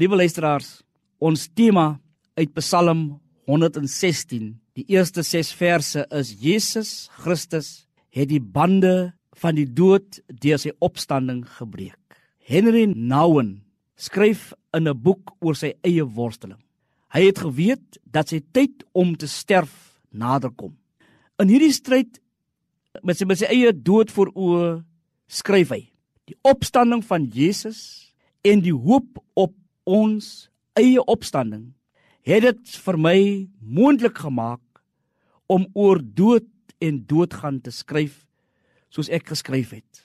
Liewe luisteraars, ons tema uit Psalm 116, die eerste 6 verse is Jesus Christus het die bande van die dood deur sy opstanding gebreek. Henry Nouwen skryf in 'n boek oor sy eie worsteling. Hy het geweet dat sy tyd om te sterf naderkom. In hierdie stryd met sy met sy eie dood voor oë skryf hy die opstanding van Jesus en die hoop op ons eie opstanding het dit vir my moontlik gemaak om oor dood en doodgaan te skryf soos ek geskryf het.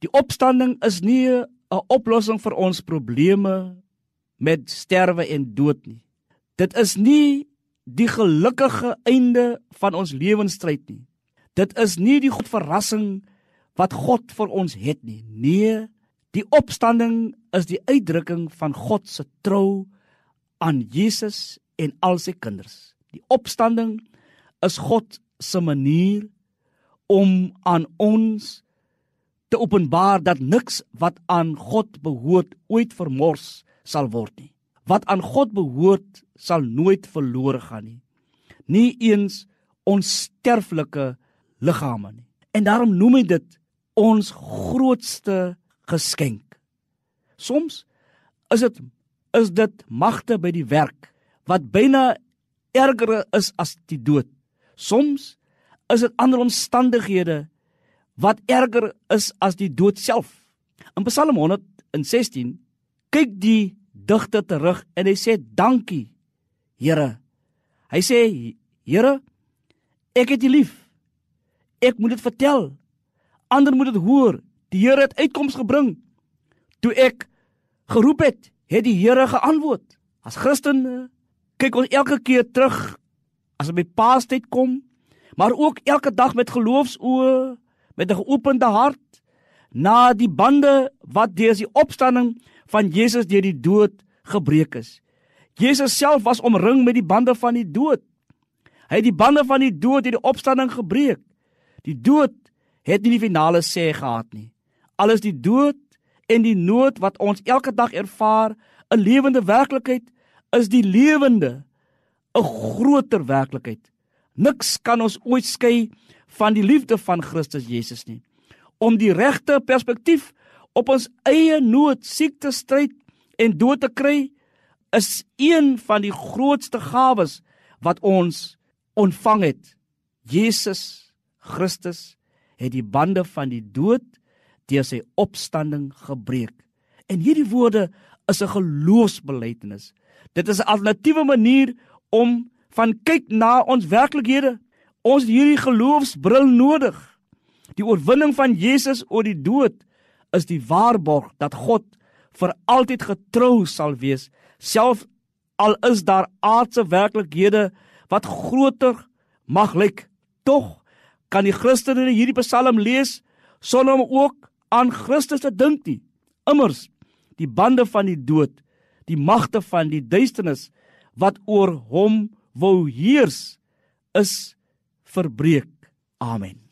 Die opstanding is nie 'n oplossing vir ons probleme met sterwe en dood nie. Dit is nie die gelukkige einde van ons lewensstryd nie. Dit is nie die God verrassing wat God vir ons het nie. Nee, die opstanding is die uitdrukking van God se trou aan Jesus en al sy kinders. Die opstanding is God se manier om aan ons te openbaar dat niks wat aan God behoort ooit vermors sal word nie. Wat aan God behoort sal nooit verlore gaan nie. Nie eens ons sterflike liggame nie. En daarom noem hy dit ons grootste geskenk. Soms is dit is dit magte by die werk wat byna erger is as die dood. Soms is dit ander omstandighede wat erger is as die dood self. In Psalm 116 kyk die digter terug en hy sê dankie Here. Hy sê Here, ek het U lief. Ek moet dit vertel. Ander moet dit hoor. Die Here het uitkoms gebring. Toe ek geroep het, het die Here geantwoord. As Christen kyk ons elke keer terug as dit by Paastyd kom, maar ook elke dag met geloofsoë, met 'n geopende hart na die bande wat deur die opstanding van Jesus deur die dood gebreek is. Jesus self was omring met die bande van die dood. Hy het die bande van die dood deur die opstanding gebreek. Die dood het nie die finale sê gehad nie. Alles die dood en die nood wat ons elke dag ervaar, 'n lewende werklikheid is die lewende 'n groter werklikheid. Niks kan ons ooit skei van die liefde van Christus Jesus nie. Om die regte perspektief op ons eie nood, siekte, stryd en dood te kry, is een van die grootste gawes wat ons ontvang het. Jesus Christus het die bande van die dood deur sy opstanding gebreek. En hierdie woorde is 'n geloofsbelijdenis. Dit is 'n alternatiewe manier om van kyk na ons werklikhede. Ons het hierdie geloofsbril nodig. Die oorwinning van Jesus oor die dood is die waarborg dat God vir altyd getrou sal wees, selfs al is daar aardse werklikhede wat groter mag lyk. Tog kan die Christene hierdie Psalm lees sonder om ook aan Christus te dink nie. Immers die bande van die dood, die magte van die duisternis wat oor hom wou heers is verbreek. Amen.